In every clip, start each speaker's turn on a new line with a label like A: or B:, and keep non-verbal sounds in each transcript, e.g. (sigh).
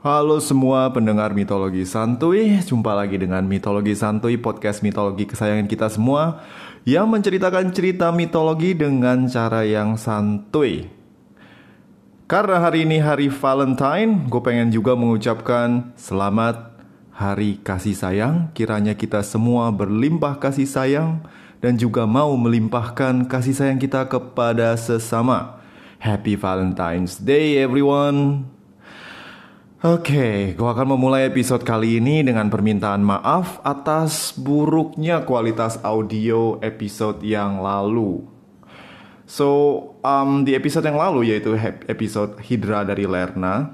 A: Halo semua pendengar mitologi santuy, jumpa lagi dengan mitologi santuy podcast mitologi kesayangan kita semua yang menceritakan cerita mitologi dengan cara yang santuy. Karena hari ini hari Valentine, gue pengen juga mengucapkan selamat hari kasih sayang. Kiranya kita semua berlimpah kasih sayang dan juga mau melimpahkan kasih sayang kita kepada sesama. Happy Valentine's Day everyone. Oke, okay, gue akan memulai episode kali ini dengan permintaan maaf atas buruknya kualitas audio episode yang lalu. So, um, di episode yang lalu yaitu episode Hydra dari Lerna,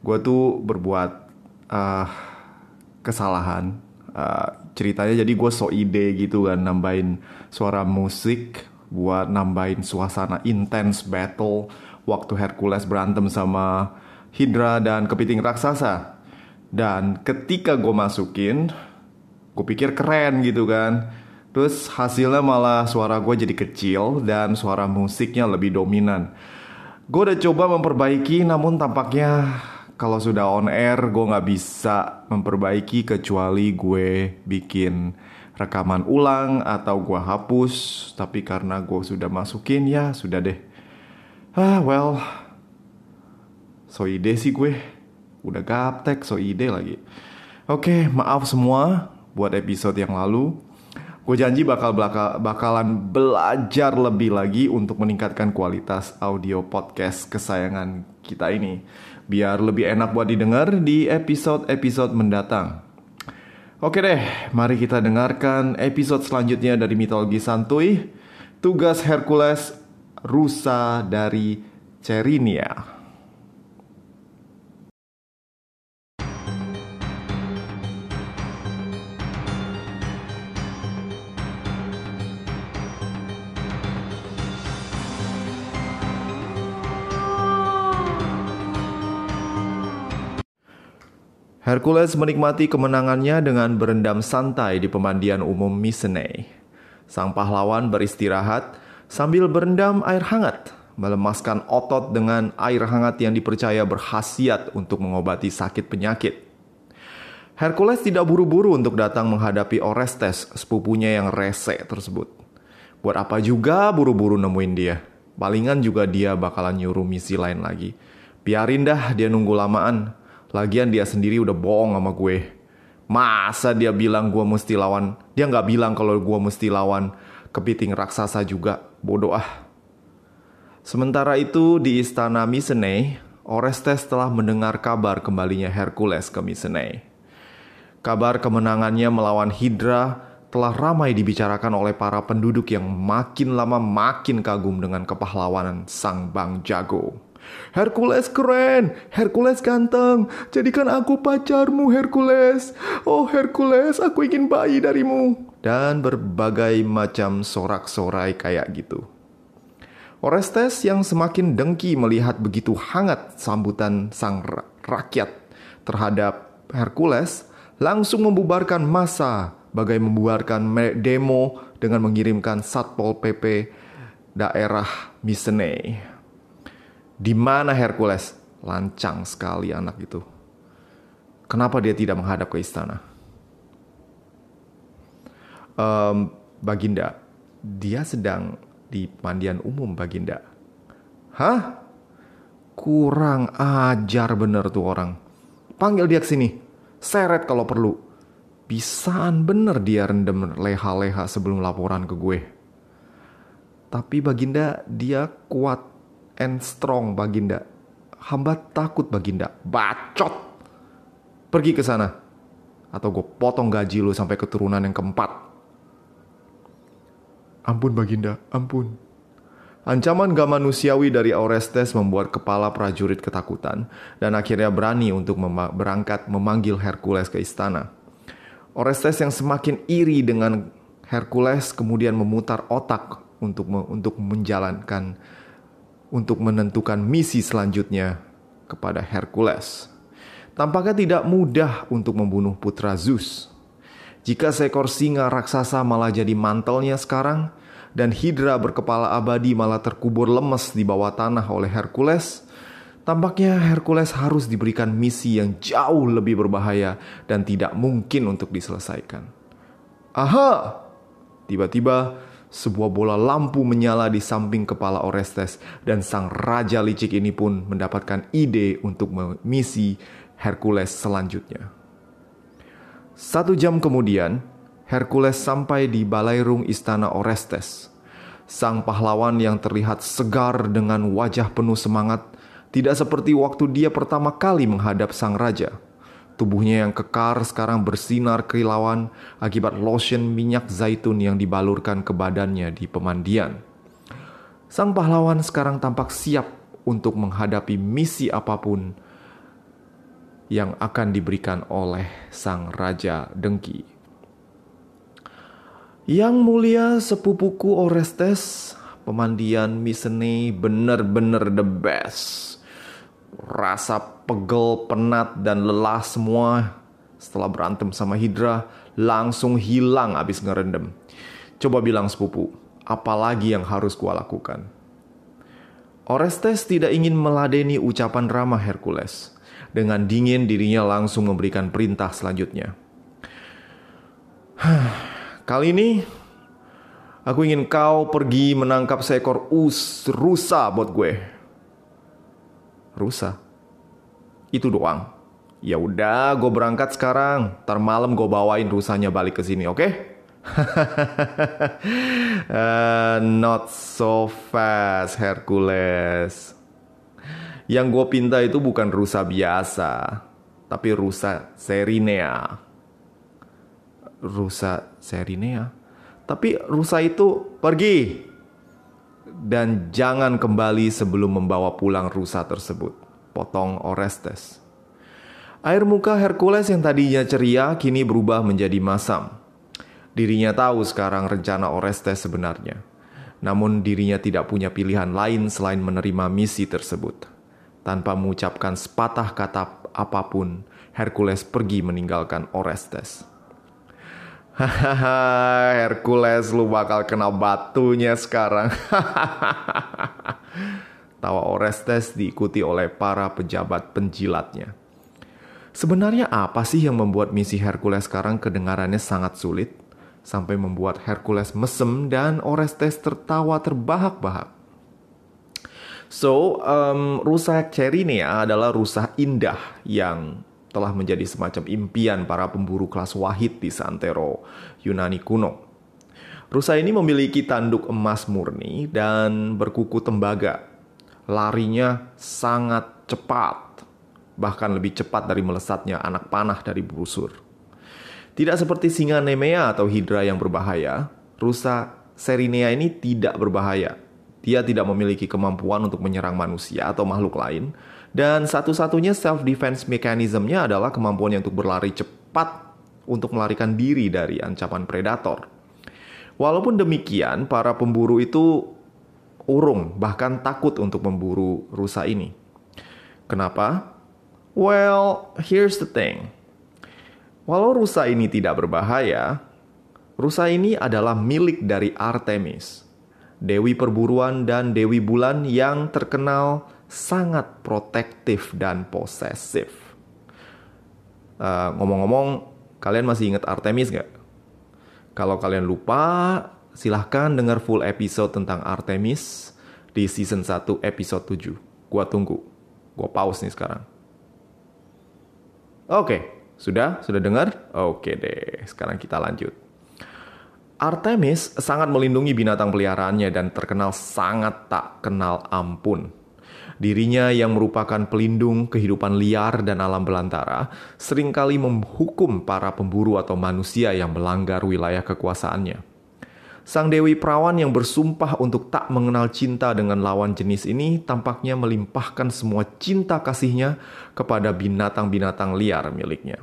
A: gue tuh berbuat uh, kesalahan. Uh, ceritanya jadi gue so ide gitu kan nambahin suara musik buat nambahin suasana intense battle waktu Hercules berantem sama Hydra dan kepiting raksasa. Dan ketika gue masukin, gue pikir keren gitu kan. Terus hasilnya malah suara gue jadi kecil dan suara musiknya lebih dominan. Gue udah coba memperbaiki namun tampaknya kalau sudah on air gue gak bisa memperbaiki kecuali gue bikin rekaman ulang atau gue hapus. Tapi karena gue sudah masukin ya sudah deh. Ah well, So ide sih gue. Udah gaptek so ide lagi. Oke maaf semua Buat episode yang lalu. Gue janji bakal bakalan belajar lebih lagi Untuk meningkatkan kualitas audio podcast kesayangan kita ini. Biar lebih enak buat didengar di episode-episode mendatang. Oke deh, mari kita dengarkan episode selanjutnya dari mitologi santuy. Tugas Hercules Rusa dari Cerinia. Hercules menikmati kemenangannya dengan berendam santai di pemandian umum Mycenae. Sang pahlawan beristirahat sambil berendam air hangat, melemaskan otot dengan air hangat yang dipercaya berkhasiat untuk mengobati sakit penyakit. Hercules tidak buru-buru untuk datang menghadapi Orestes, sepupunya yang rese tersebut. Buat apa juga buru-buru nemuin dia? Palingan juga dia bakalan nyuruh misi lain lagi. Biarin dah dia nunggu lamaan, Lagian dia sendiri udah bohong sama gue. Masa dia bilang gue mesti lawan? Dia nggak bilang kalau gue mesti lawan kepiting raksasa juga. Bodoh ah. Sementara itu di istana Mycenae, Orestes telah mendengar kabar kembalinya Hercules ke Mycenae. Kabar kemenangannya melawan Hydra telah ramai dibicarakan oleh para penduduk yang makin lama makin kagum dengan kepahlawanan sang Bang Jago. Hercules keren, Hercules ganteng, jadikan aku pacarmu Hercules. Oh Hercules, aku ingin bayi darimu. Dan berbagai macam sorak-sorai kayak gitu. Orestes yang semakin dengki melihat begitu hangat sambutan sang rakyat terhadap Hercules langsung membubarkan masa bagai membubarkan demo dengan mengirimkan Satpol PP daerah Mycenae. Di mana Hercules? Lancang sekali anak itu. Kenapa dia tidak menghadap ke istana? Um, Baginda, dia sedang di mandian umum Baginda. Hah? Kurang ajar bener tuh orang. Panggil dia ke sini. Seret kalau perlu. Bisaan bener dia rendam leha-leha sebelum laporan ke gue. Tapi Baginda dia kuat and strong Baginda. Hamba takut Baginda. Bacot. Pergi ke sana. Atau gue potong gaji lu sampai keturunan yang keempat. Ampun Baginda, ampun. Ancaman gak manusiawi dari Orestes membuat kepala prajurit ketakutan dan akhirnya berani untuk mem berangkat memanggil Hercules ke istana. Orestes yang semakin iri dengan Hercules kemudian memutar otak untuk me untuk menjalankan untuk menentukan misi selanjutnya kepada Hercules. Tampaknya tidak mudah untuk membunuh putra Zeus. Jika seekor singa raksasa malah jadi mantelnya sekarang, dan Hydra berkepala abadi malah terkubur lemes di bawah tanah oleh Hercules, Tampaknya Hercules harus diberikan misi yang jauh lebih berbahaya dan tidak mungkin untuk diselesaikan. Aha! Tiba-tiba sebuah bola lampu menyala di samping kepala Orestes dan sang raja licik ini pun mendapatkan ide untuk misi Hercules selanjutnya. Satu jam kemudian, Hercules sampai di balairung istana Orestes. Sang pahlawan yang terlihat segar dengan wajah penuh semangat tidak seperti waktu dia pertama kali menghadap sang raja. Tubuhnya yang kekar sekarang bersinar kilauan akibat lotion minyak zaitun yang dibalurkan ke badannya di pemandian. Sang pahlawan sekarang tampak siap untuk menghadapi misi apa pun yang akan diberikan oleh sang raja dengki. Yang mulia sepupuku Orestes, pemandian Misene benar-benar the best rasa pegel, penat, dan lelah semua setelah berantem sama Hydra langsung hilang abis ngerendam. Coba bilang sepupu, apalagi yang harus gua lakukan? Orestes tidak ingin meladeni ucapan ramah Hercules. Dengan dingin dirinya langsung memberikan perintah selanjutnya. (sighs) Kali ini aku ingin kau pergi menangkap seekor us rusa buat gue rusa. Itu doang. Ya udah, gue berangkat sekarang. Ntar malam gue bawain rusanya balik ke sini, oke? Okay? (laughs) uh, not so fast, Hercules. Yang gue pinta itu bukan rusa biasa, tapi rusa Serinea. Rusa Serinea? Tapi rusa itu pergi dan jangan kembali sebelum membawa pulang rusa tersebut. Potong Orestes. Air muka Hercules yang tadinya ceria kini berubah menjadi masam. Dirinya tahu sekarang rencana Orestes sebenarnya. Namun dirinya tidak punya pilihan lain selain menerima misi tersebut. Tanpa mengucapkan sepatah kata apa pun, Hercules pergi meninggalkan Orestes. Hahaha, Hercules lu bakal kena batunya sekarang. Tawa Orestes diikuti oleh para pejabat penjilatnya. Sebenarnya apa sih yang membuat misi Hercules sekarang kedengarannya sangat sulit? Sampai membuat Hercules mesem dan Orestes tertawa terbahak-bahak. So, um, rusa Cerinea adalah rusa indah yang telah menjadi semacam impian para pemburu kelas wahid di Santero, Yunani kuno. Rusa ini memiliki tanduk emas murni dan berkuku tembaga. Larinya sangat cepat, bahkan lebih cepat dari melesatnya anak panah dari busur. Tidak seperti singa Nemea atau Hydra yang berbahaya, rusa Serinea ini tidak berbahaya. Dia tidak memiliki kemampuan untuk menyerang manusia atau makhluk lain, dan satu-satunya self-defense mekanismenya adalah kemampuannya untuk berlari cepat untuk melarikan diri dari ancaman predator. Walaupun demikian, para pemburu itu urung, bahkan takut untuk memburu rusa ini. Kenapa? Well, here's the thing. Walau rusa ini tidak berbahaya, rusa ini adalah milik dari Artemis, dewi perburuan dan dewi bulan yang terkenal sangat protektif dan posesif. Uh, ngomong-ngomong, kalian masih ingat Artemis nggak? Kalau kalian lupa, silahkan dengar full episode tentang Artemis di season 1 episode 7. Gua tunggu. Gua pause nih sekarang. Oke, sudah? Sudah dengar? Oke deh, sekarang kita lanjut. Artemis sangat melindungi binatang peliharaannya dan terkenal sangat tak kenal ampun. Dirinya yang merupakan pelindung kehidupan liar dan alam belantara, sering kali menghukum para pemburu atau manusia yang melanggar wilayah kekuasaannya. Sang Dewi Perawan yang bersumpah untuk tak mengenal cinta dengan lawan jenis ini tampaknya melimpahkan semua cinta kasihnya kepada binatang-binatang liar miliknya.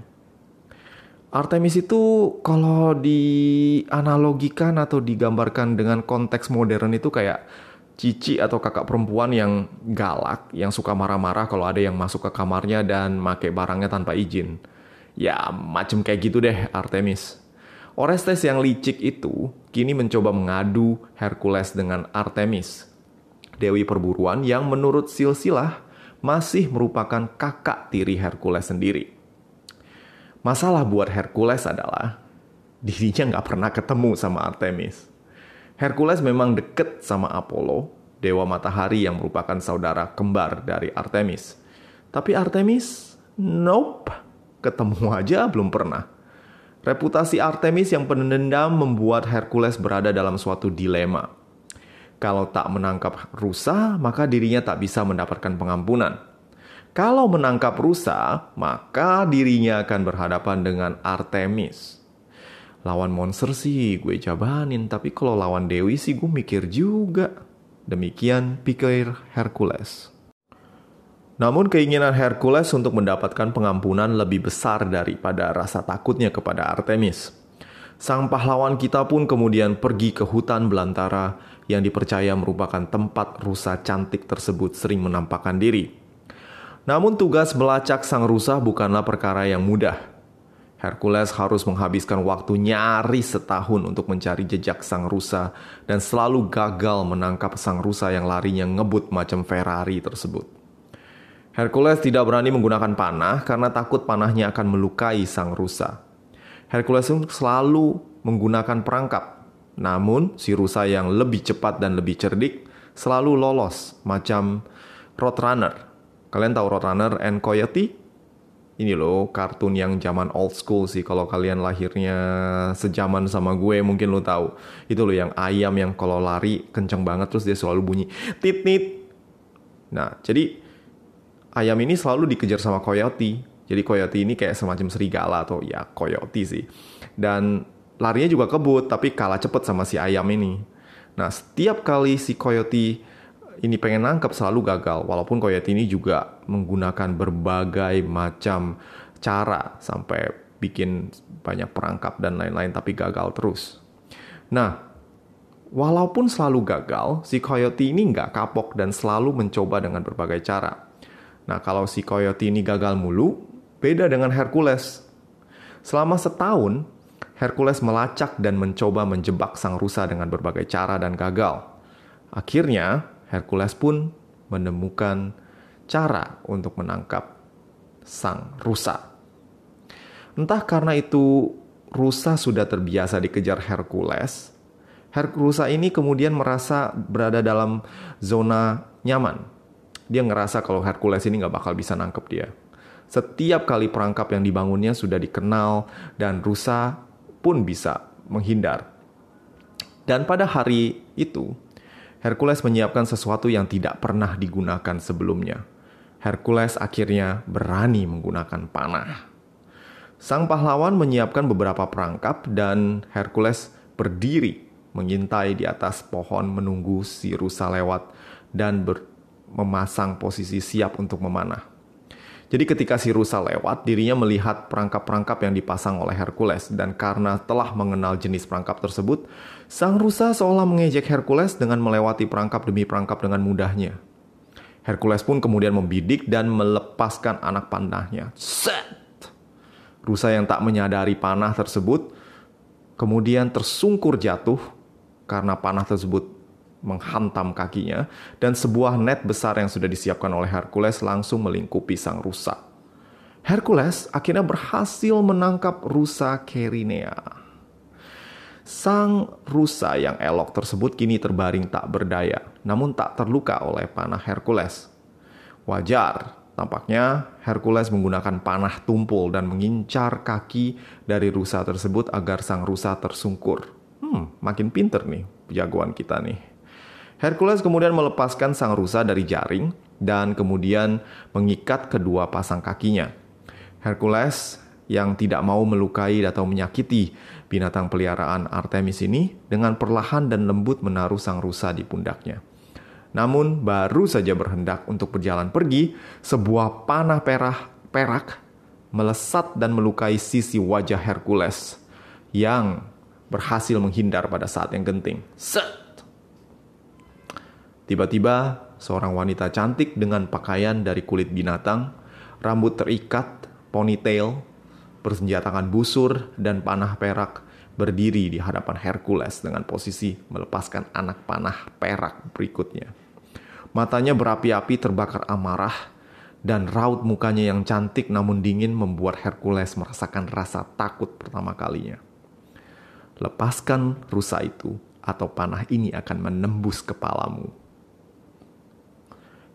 A: Artemis itu kalau dianalogikan atau digambarkan dengan konteks modern itu kayak cici atau kakak perempuan yang galak, yang suka marah-marah kalau ada yang masuk ke kamarnya dan make barangnya tanpa izin. Ya, macem kayak gitu deh Artemis. Orestes yang licik itu kini mencoba mengadu Hercules dengan Artemis, dewi perburuan yang menurut silsilah masih merupakan kakak tiri Hercules sendiri. Masalah buat Hercules adalah dirinya nggak pernah ketemu sama Artemis. Hercules memang deket sama Apollo, dewa matahari yang merupakan saudara kembar dari Artemis. Tapi Artemis, nope, ketemu aja belum pernah. Reputasi Artemis yang penendam membuat Hercules berada dalam suatu dilema. Kalau tak menangkap rusa, maka dirinya tak bisa mendapatkan pengampunan. Kalau menangkap rusa, maka dirinya akan berhadapan dengan Artemis. Lawan monster sih gue jabanin, tapi kalau lawan Dewi sih gue mikir juga. Demikian pikir Hercules. Namun keinginan Hercules untuk mendapatkan pengampunan lebih besar daripada rasa takutnya kepada Artemis. Sang pahlawan kita pun kemudian pergi ke hutan belantara yang dipercaya merupakan tempat rusa cantik tersebut sering menampakkan diri. Namun tugas melacak sang rusa bukanlah perkara yang mudah. Hercules harus menghabiskan waktu nyaris setahun untuk mencari jejak sang rusa dan selalu gagal menangkap sang rusa yang larinya ngebut macam Ferrari tersebut. Hercules tidak berani menggunakan panah karena takut panahnya akan melukai sang rusa. Hercules selalu menggunakan perangkap. Namun, si rusa yang lebih cepat dan lebih cerdik selalu lolos macam Roadrunner Kalian tahu Roadrunner and Coyote? Ini loh kartun yang zaman old school sih kalau kalian lahirnya sejaman sama gue mungkin lo tahu. Itu loh yang ayam yang kalau lari kenceng banget terus dia selalu bunyi tit tit. Nah, jadi ayam ini selalu dikejar sama coyote. Jadi coyote ini kayak semacam serigala atau ya coyote sih. Dan larinya juga kebut tapi kalah cepet sama si ayam ini. Nah, setiap kali si coyote ini pengen nangkep selalu gagal. Walaupun Coyote ini juga menggunakan berbagai macam cara sampai bikin banyak perangkap dan lain-lain tapi gagal terus. Nah, walaupun selalu gagal, si Coyote ini nggak kapok dan selalu mencoba dengan berbagai cara. Nah, kalau si Coyote ini gagal mulu, beda dengan Hercules. Selama setahun, Hercules melacak dan mencoba menjebak sang rusa dengan berbagai cara dan gagal. Akhirnya, Hercules pun menemukan cara untuk menangkap sang rusa. Entah karena itu rusa sudah terbiasa dikejar Hercules, Hercules ini kemudian merasa berada dalam zona nyaman. Dia ngerasa kalau Hercules ini nggak bakal bisa nangkep dia. Setiap kali perangkap yang dibangunnya sudah dikenal dan rusa pun bisa menghindar. Dan pada hari itu, Hercules menyiapkan sesuatu yang tidak pernah digunakan sebelumnya. Hercules akhirnya berani menggunakan panah. Sang pahlawan menyiapkan beberapa perangkap dan Hercules berdiri mengintai di atas pohon menunggu si rusa lewat dan memasang posisi siap untuk memanah. Jadi ketika si rusa lewat, dirinya melihat perangkap-perangkap yang dipasang oleh Hercules dan karena telah mengenal jenis perangkap tersebut, sang rusa seolah mengejek Hercules dengan melewati perangkap demi perangkap dengan mudahnya. Hercules pun kemudian membidik dan melepaskan anak panahnya. Set! Rusa yang tak menyadari panah tersebut kemudian tersungkur jatuh karena panah tersebut menghantam kakinya, dan sebuah net besar yang sudah disiapkan oleh Hercules langsung melingkupi sang rusa. Hercules akhirnya berhasil menangkap rusa Kerinea. Sang rusa yang elok tersebut kini terbaring tak berdaya, namun tak terluka oleh panah Hercules. Wajar, tampaknya Hercules menggunakan panah tumpul dan mengincar kaki dari rusa tersebut agar sang rusa tersungkur. Hmm, makin pinter nih jagoan kita nih. Hercules kemudian melepaskan sang rusa dari jaring dan kemudian mengikat kedua pasang kakinya. Hercules yang tidak mau melukai atau menyakiti binatang peliharaan Artemis ini dengan perlahan dan lembut menaruh sang rusa di pundaknya. Namun baru saja berhendak untuk berjalan pergi, sebuah panah perah, perak melesat dan melukai sisi wajah Hercules yang berhasil menghindar pada saat yang genting. Set! Tiba-tiba, seorang wanita cantik dengan pakaian dari kulit binatang, rambut terikat, ponytail, bersenjatakan busur, dan panah perak berdiri di hadapan Hercules dengan posisi melepaskan anak panah perak berikutnya. Matanya berapi-api terbakar amarah dan raut mukanya yang cantik namun dingin membuat Hercules merasakan rasa takut pertama kalinya. Lepaskan rusa itu, atau panah ini akan menembus kepalamu.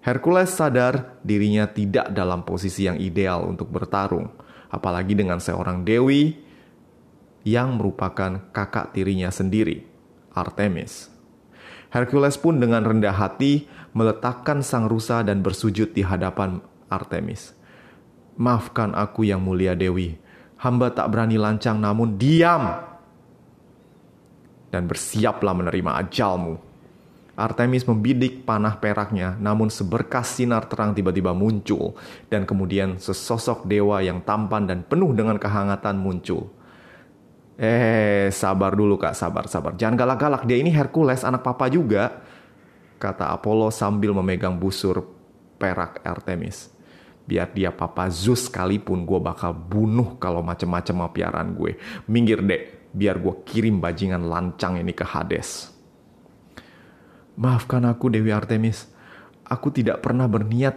A: Hercules sadar dirinya tidak dalam posisi yang ideal untuk bertarung, apalagi dengan seorang dewi yang merupakan kakak tirinya sendiri, Artemis. Hercules pun dengan rendah hati meletakkan sang rusa dan bersujud di hadapan Artemis. Maafkan aku yang mulia Dewi, hamba tak berani lancang namun diam dan bersiaplah menerima ajalmu. Artemis membidik panah peraknya, namun seberkas sinar terang tiba-tiba muncul, dan kemudian sesosok dewa yang tampan dan penuh dengan kehangatan muncul. Eh, sabar dulu kak, sabar, sabar. Jangan galak-galak, dia ini Hercules, anak papa juga. Kata Apollo sambil memegang busur perak Artemis. Biar dia papa Zeus sekalipun gue bakal bunuh kalau macem-macem sama piaraan gue. Minggir dek, biar gue kirim bajingan lancang ini ke Hades. Maafkan aku Dewi Artemis, aku tidak pernah berniat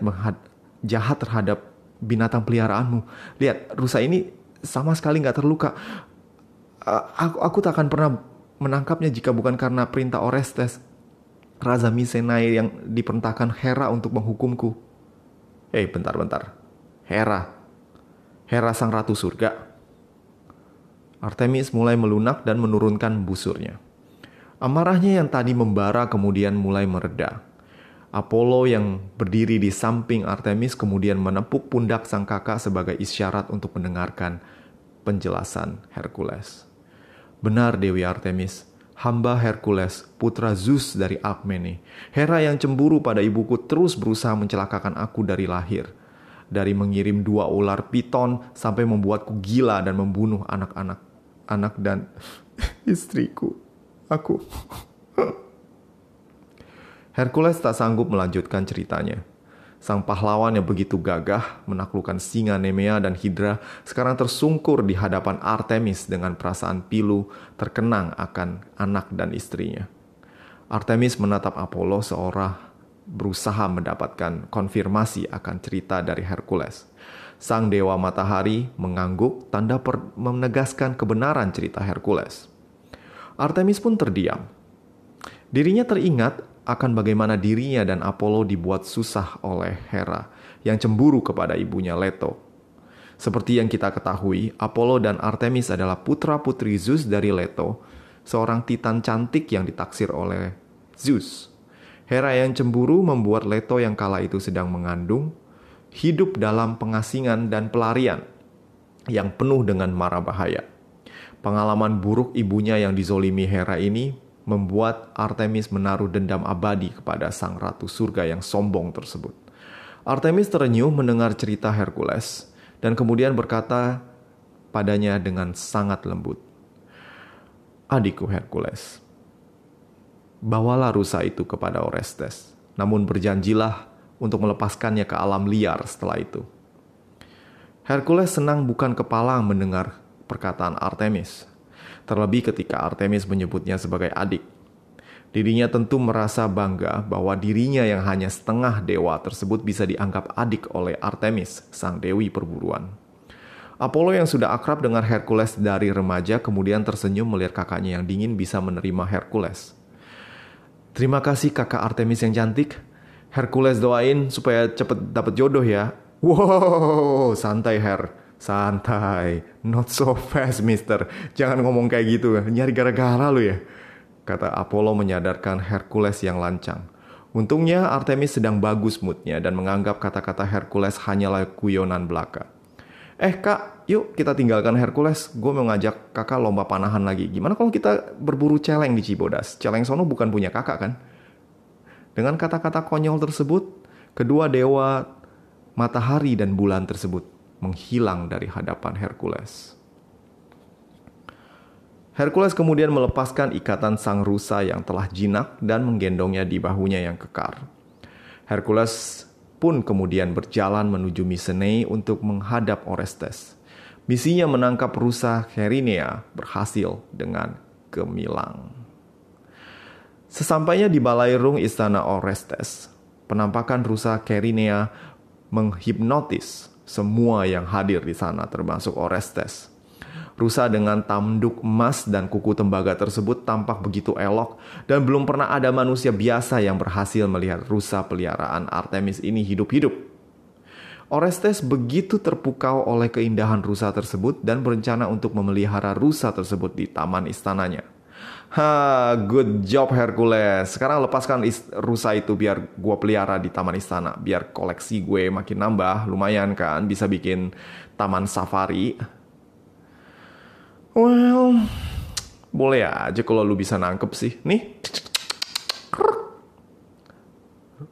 A: jahat terhadap binatang peliharaanmu. Lihat, rusa ini sama sekali nggak terluka. Aku, aku tak akan pernah menangkapnya jika bukan karena perintah Orestes, Raja Misenai yang diperintahkan Hera untuk menghukumku. Eh, hey, bentar-bentar. Hera. Hera sang ratu surga. Artemis mulai melunak dan menurunkan busurnya. Amarahnya yang tadi membara kemudian mulai mereda. Apollo yang berdiri di samping Artemis kemudian menepuk pundak sang kakak sebagai isyarat untuk mendengarkan penjelasan Hercules. Benar Dewi Artemis, hamba Hercules, putra Zeus dari Alkmene. Hera yang cemburu pada ibuku terus berusaha mencelakakan aku dari lahir. Dari mengirim dua ular piton sampai membuatku gila dan membunuh anak-anak anak dan (laughs) istriku. Aku. (laughs) Hercules tak sanggup melanjutkan ceritanya. Sang pahlawan yang begitu gagah menaklukkan singa Nemea dan Hydra sekarang tersungkur di hadapan Artemis dengan perasaan pilu terkenang akan anak dan istrinya. Artemis menatap Apollo seorang berusaha mendapatkan konfirmasi akan cerita dari Hercules. Sang dewa matahari mengangguk tanda menegaskan kebenaran cerita Hercules. Artemis pun terdiam. Dirinya teringat akan bagaimana dirinya dan Apollo dibuat susah oleh Hera yang cemburu kepada ibunya Leto. Seperti yang kita ketahui, Apollo dan Artemis adalah putra-putri Zeus dari Leto, seorang titan cantik yang ditaksir oleh Zeus. Hera yang cemburu membuat Leto yang kala itu sedang mengandung hidup dalam pengasingan dan pelarian yang penuh dengan mara bahaya. Pengalaman buruk ibunya yang dizolimi Hera ini membuat Artemis menaruh dendam abadi kepada sang ratu surga yang sombong tersebut. Artemis terenyuh mendengar cerita Hercules dan kemudian berkata padanya dengan sangat lembut, "Adikku Hercules, bawalah rusa itu kepada Orestes, namun berjanjilah untuk melepaskannya ke alam liar setelah itu. Hercules senang bukan kepala mendengar perkataan Artemis, terlebih ketika Artemis menyebutnya sebagai adik. Dirinya tentu merasa bangga bahwa dirinya yang hanya setengah dewa tersebut bisa dianggap adik oleh Artemis, sang dewi perburuan. Apollo yang sudah akrab dengan Hercules dari remaja kemudian tersenyum melihat kakaknya yang dingin bisa menerima Hercules. Terima kasih kakak Artemis yang cantik, Hercules doain supaya cepet dapet jodoh ya. Wow, santai Her. Santai. Not so fast, mister. Jangan ngomong kayak gitu. Nyari gara-gara lu ya. Kata Apollo menyadarkan Hercules yang lancang. Untungnya Artemis sedang bagus moodnya dan menganggap kata-kata Hercules hanyalah kuyonan belaka. Eh kak, yuk kita tinggalkan Hercules. Gue mau ngajak kakak lomba panahan lagi. Gimana kalau kita berburu celeng di Cibodas? Celeng sono bukan punya kakak kan? Dengan kata-kata konyol tersebut, kedua dewa matahari dan bulan tersebut menghilang dari hadapan Hercules. Hercules kemudian melepaskan ikatan sang rusa yang telah jinak dan menggendongnya di bahunya yang kekar. Hercules pun kemudian berjalan menuju Mycenae untuk menghadap Orestes. Misinya menangkap rusa Herinea berhasil dengan gemilang. Sesampainya di balairung istana Orestes, penampakan rusa Kerinea menghipnotis semua yang hadir di sana termasuk Orestes. Rusa dengan tanduk emas dan kuku tembaga tersebut tampak begitu elok dan belum pernah ada manusia biasa yang berhasil melihat rusa peliharaan Artemis ini hidup-hidup. Orestes begitu terpukau oleh keindahan rusa tersebut dan berencana untuk memelihara rusa tersebut di taman istananya. Ha, good job Hercules. Sekarang lepaskan rusa itu biar gue pelihara di taman istana. Biar koleksi gue makin nambah. Lumayan kan, bisa bikin taman safari. Well, boleh aja kalau lu bisa nangkep sih. Nih.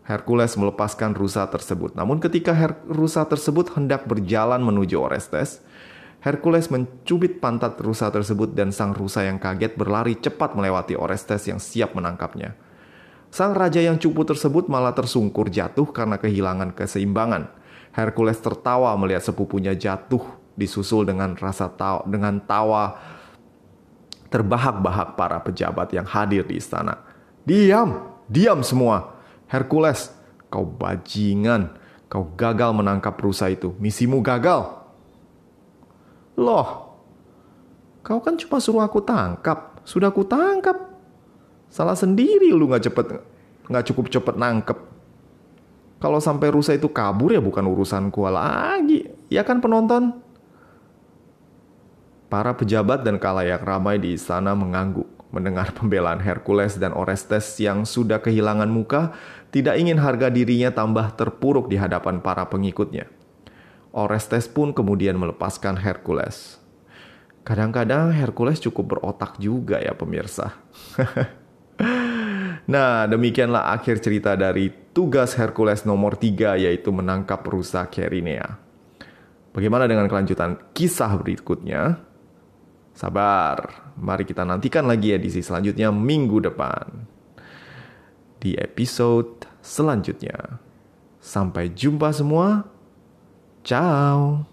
A: Hercules melepaskan rusa tersebut. Namun ketika rusa tersebut hendak berjalan menuju Orestes, Hercules mencubit pantat rusa tersebut dan sang rusa yang kaget berlari cepat melewati Orestes yang siap menangkapnya. Sang raja yang cupu tersebut malah tersungkur jatuh karena kehilangan keseimbangan. Hercules tertawa melihat sepupunya jatuh disusul dengan rasa tawa, dengan tawa terbahak-bahak para pejabat yang hadir di istana. Diam, diam semua. Hercules, kau bajingan. Kau gagal menangkap rusa itu. Misimu gagal. Loh, kau kan cuma suruh aku tangkap. Sudah aku tangkap. Salah sendiri lu nggak cepet, nggak cukup cepet nangkep. Kalau sampai rusa itu kabur ya bukan urusan gua lagi. Ya kan penonton? Para pejabat dan kalayak ramai di istana mengangguk mendengar pembelaan Hercules dan Orestes yang sudah kehilangan muka, tidak ingin harga dirinya tambah terpuruk di hadapan para pengikutnya. Orestes pun kemudian melepaskan Hercules. Kadang-kadang Hercules cukup berotak juga ya pemirsa. (laughs) nah, demikianlah akhir cerita dari tugas Hercules nomor 3 yaitu menangkap rusa Kerinea. Bagaimana dengan kelanjutan kisah berikutnya? Sabar, mari kita nantikan lagi edisi selanjutnya minggu depan. Di episode selanjutnya. Sampai jumpa semua. Ciao.